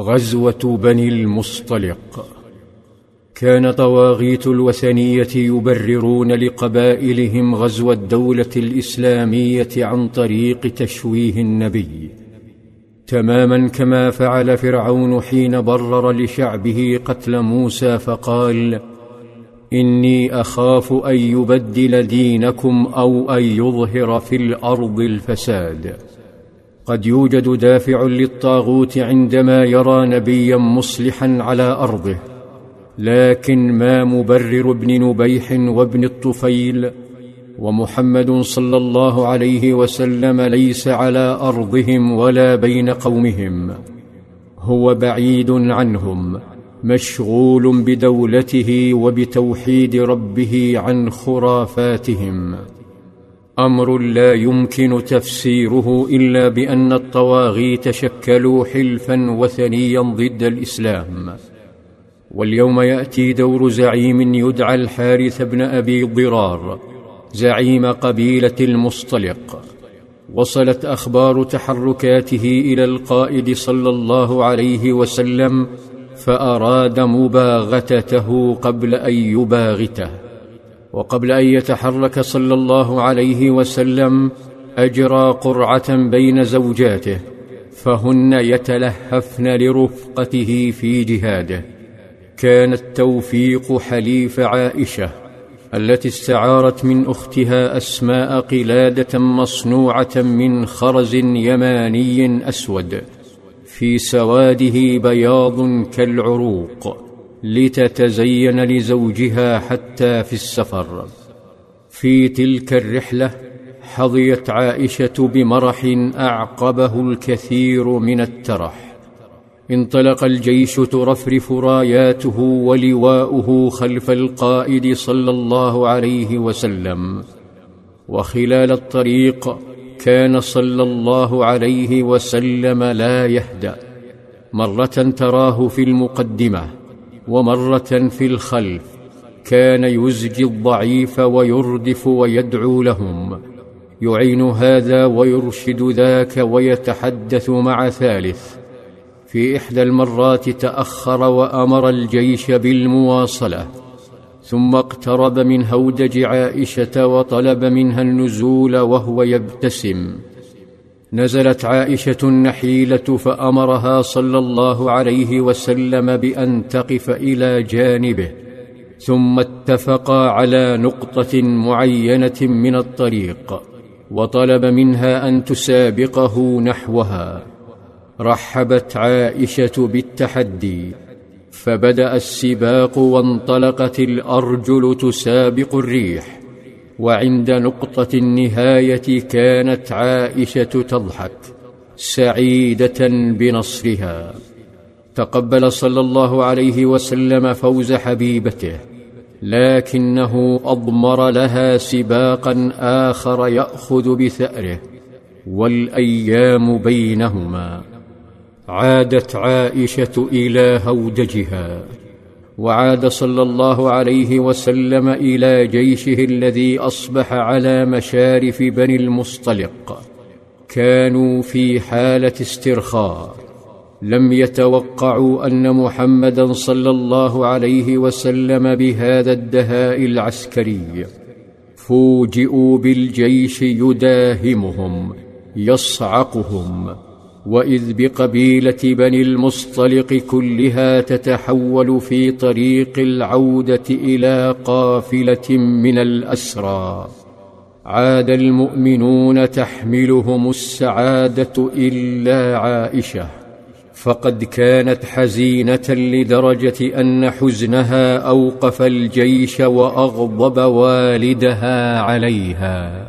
غزوة بني المصطلق. كان طواغيت الوثنية يبررون لقبائلهم غزو الدولة الإسلامية عن طريق تشويه النبي. تماما كما فعل فرعون حين برر لشعبه قتل موسى فقال إني أخاف أن يبدل دينكم أو أن يظهر في الأرض الفساد. قد يوجد دافع للطاغوت عندما يرى نبيا مصلحا على أرضه لكن ما مبرر بن نبيح وابن الطفيل ومحمد صلى الله عليه وسلم ليس على أرضهم ولا بين قومهم هو بعيد عنهم مشغول بدولته وبتوحيد ربه عن خرافاتهم. أمر لا يمكن تفسيره إلا بأن الطواغيت شكلوا حلفا وثنيا ضد الإسلام. واليوم يأتي دور زعيم يدعى الحارث بن أبي ضرار زعيم قبيلة المصطلق. وصلت أخبار تحركاته إلى القائد صلى الله عليه وسلم فأراد مباغتته قبل أن يباغته. وقبل أن يتحرك صلى الله عليه وسلم أجرى قرعة بين زوجاته فهن يتلهفن لرفقته في جهاده. كان التوفيق حليف عائشة التي استعارت من أختها أسماء قلادة مصنوعة من خرز يماني أسود في سواده بياض كالعروق. لتتزين لزوجها حتى في السفر. في تلك الرحلة حظيت عائشة بمرح أعقبه الكثير من الترح. انطلق الجيش ترفرف راياته ولواؤه خلف القائد صلى الله عليه وسلم. وخلال الطريق كان صلى الله عليه وسلم لا يهدأ. مرة تراه في المقدمة ومرة في الخلف كان يزجي الضعيف ويردف ويدعو لهم. يعين هذا ويرشد ذاك ويتحدث مع ثالث. في إحدى المرات تأخر وأمر الجيش بالمواصلة ثم اقترب من هودج عائشة وطلب منها النزول وهو يبتسم. نزلت عائشة النحيلة فأمرها صلى الله عليه وسلم بأن تقف إلى جانبه ثم اتفقا على نقطة معينة من الطريق وطلب منها أن تسابقه نحوها. رحبت عائشة بالتحدي فبدأ السباق وانطلقت الأرجل تسابق الريح. وعند نقطة النهاية كانت عائشة تضحك سعيدة بنصرها. تقبل صلى الله عليه وسلم فوز حبيبته لكنه أضمر لها سباقا آخر يأخذ بثأره والأيام بينهما. عادت عائشة إلى هودجها. وعاد صلى الله عليه وسلم إلى جيشه الذي أصبح على مشارف بني المصطلق. كانوا في حالة استرخاء. لم يتوقعوا أن محمدا صلى الله عليه وسلم بهذا الدهاء العسكري. فوجئوا بالجيش يداهمهم يصعقهم. وإذ بقبيلة بني المصطلق كلها تتحول في طريق العودة إلى قافلة من الأسرى. عاد المؤمنون تحملهم السعادة إلا عائشة. فقد كانت حزينة لدرجة أن حزنها أوقف الجيش وأغضب والدها عليها.